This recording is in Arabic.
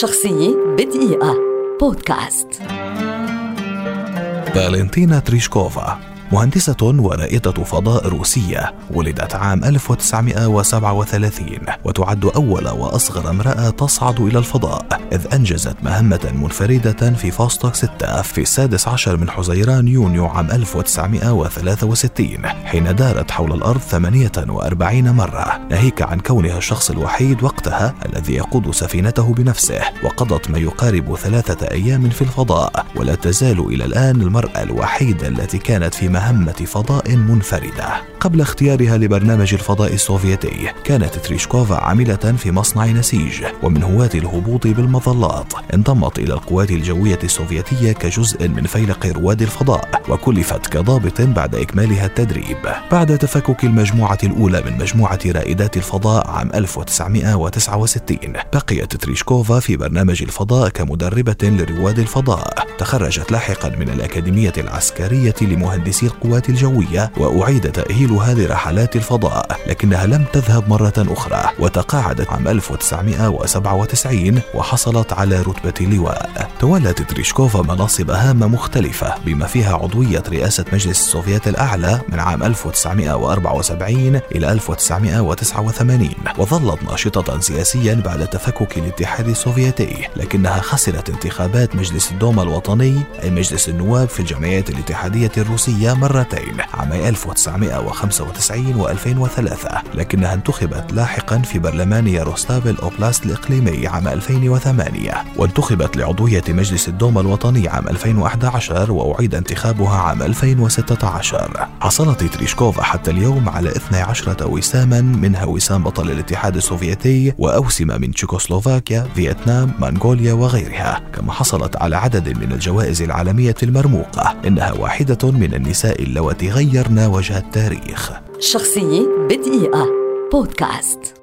شخصية بدقيقة. بودكاست. فالنتينا تريشكوفا. مهندسة ورائدة فضاء روسية ولدت عام 1937 وتعد أول وأصغر امرأة تصعد إلى الفضاء إذ أنجزت مهمة منفردة في فاستوك 6 في السادس عشر من حزيران يونيو عام 1963 حين دارت حول الأرض 48 مرة ناهيك عن كونها الشخص الوحيد وقتها الذي يقود سفينته بنفسه وقضت ما يقارب ثلاثة أيام في الفضاء ولا تزال إلى الآن المرأة الوحيدة التي كانت في مهمة فضاء منفردة. قبل اختيارها لبرنامج الفضاء السوفيتي كانت تريشكوفا عاملة في مصنع نسيج ومن هواة الهبوط بالمظلات. انضمت إلى القوات الجوية السوفيتية كجزء من فيلق رواد الفضاء وكلفت كضابط بعد إكمالها التدريب. بعد تفكك المجموعة الأولى من مجموعة رائدات الفضاء عام 1969 بقيت تريشكوفا في برنامج الفضاء كمدربة لرواد الفضاء. تخرجت لاحقا من الأكاديمية العسكرية لمهندسي القوات الجوية وأعيد تأهيلها لرحلات الفضاء لكنها لم تذهب مرة أخرى وتقاعدت عام 1997 وحصلت على رتبة لواء. تولت تريشكوفا مناصب هامة مختلفة بما فيها عضوية رئاسة مجلس السوفيات الأعلى من عام 1974 إلى 1989 وظلت ناشطة سياسيا بعد تفكك الاتحاد السوفيتي لكنها خسرت انتخابات مجلس الدوما الوطني أي مجلس النواب في الجمعيات الاتحادية الروسية مرتين عام 1995 و2003 لكنها انتخبت لاحقا في برلمان ياروسلاف الأوبلاست الإقليمي عام 2008 وانتخبت لعضوية مجلس الدوما الوطني عام 2011 وأعيد انتخابها عام 2016 حصلت تريشكوفا حتى اليوم على 12 وساما منها وسام بطل الاتحاد السوفيتي وأوسمة من تشيكوسلوفاكيا فيتنام منغوليا وغيرها كما حصلت على عدد من الجوائز العالمية المرموقة إنها واحدة من النساء اللواتي غيرن وجه التاريخ. شخصية بدقيقة. بودكاست.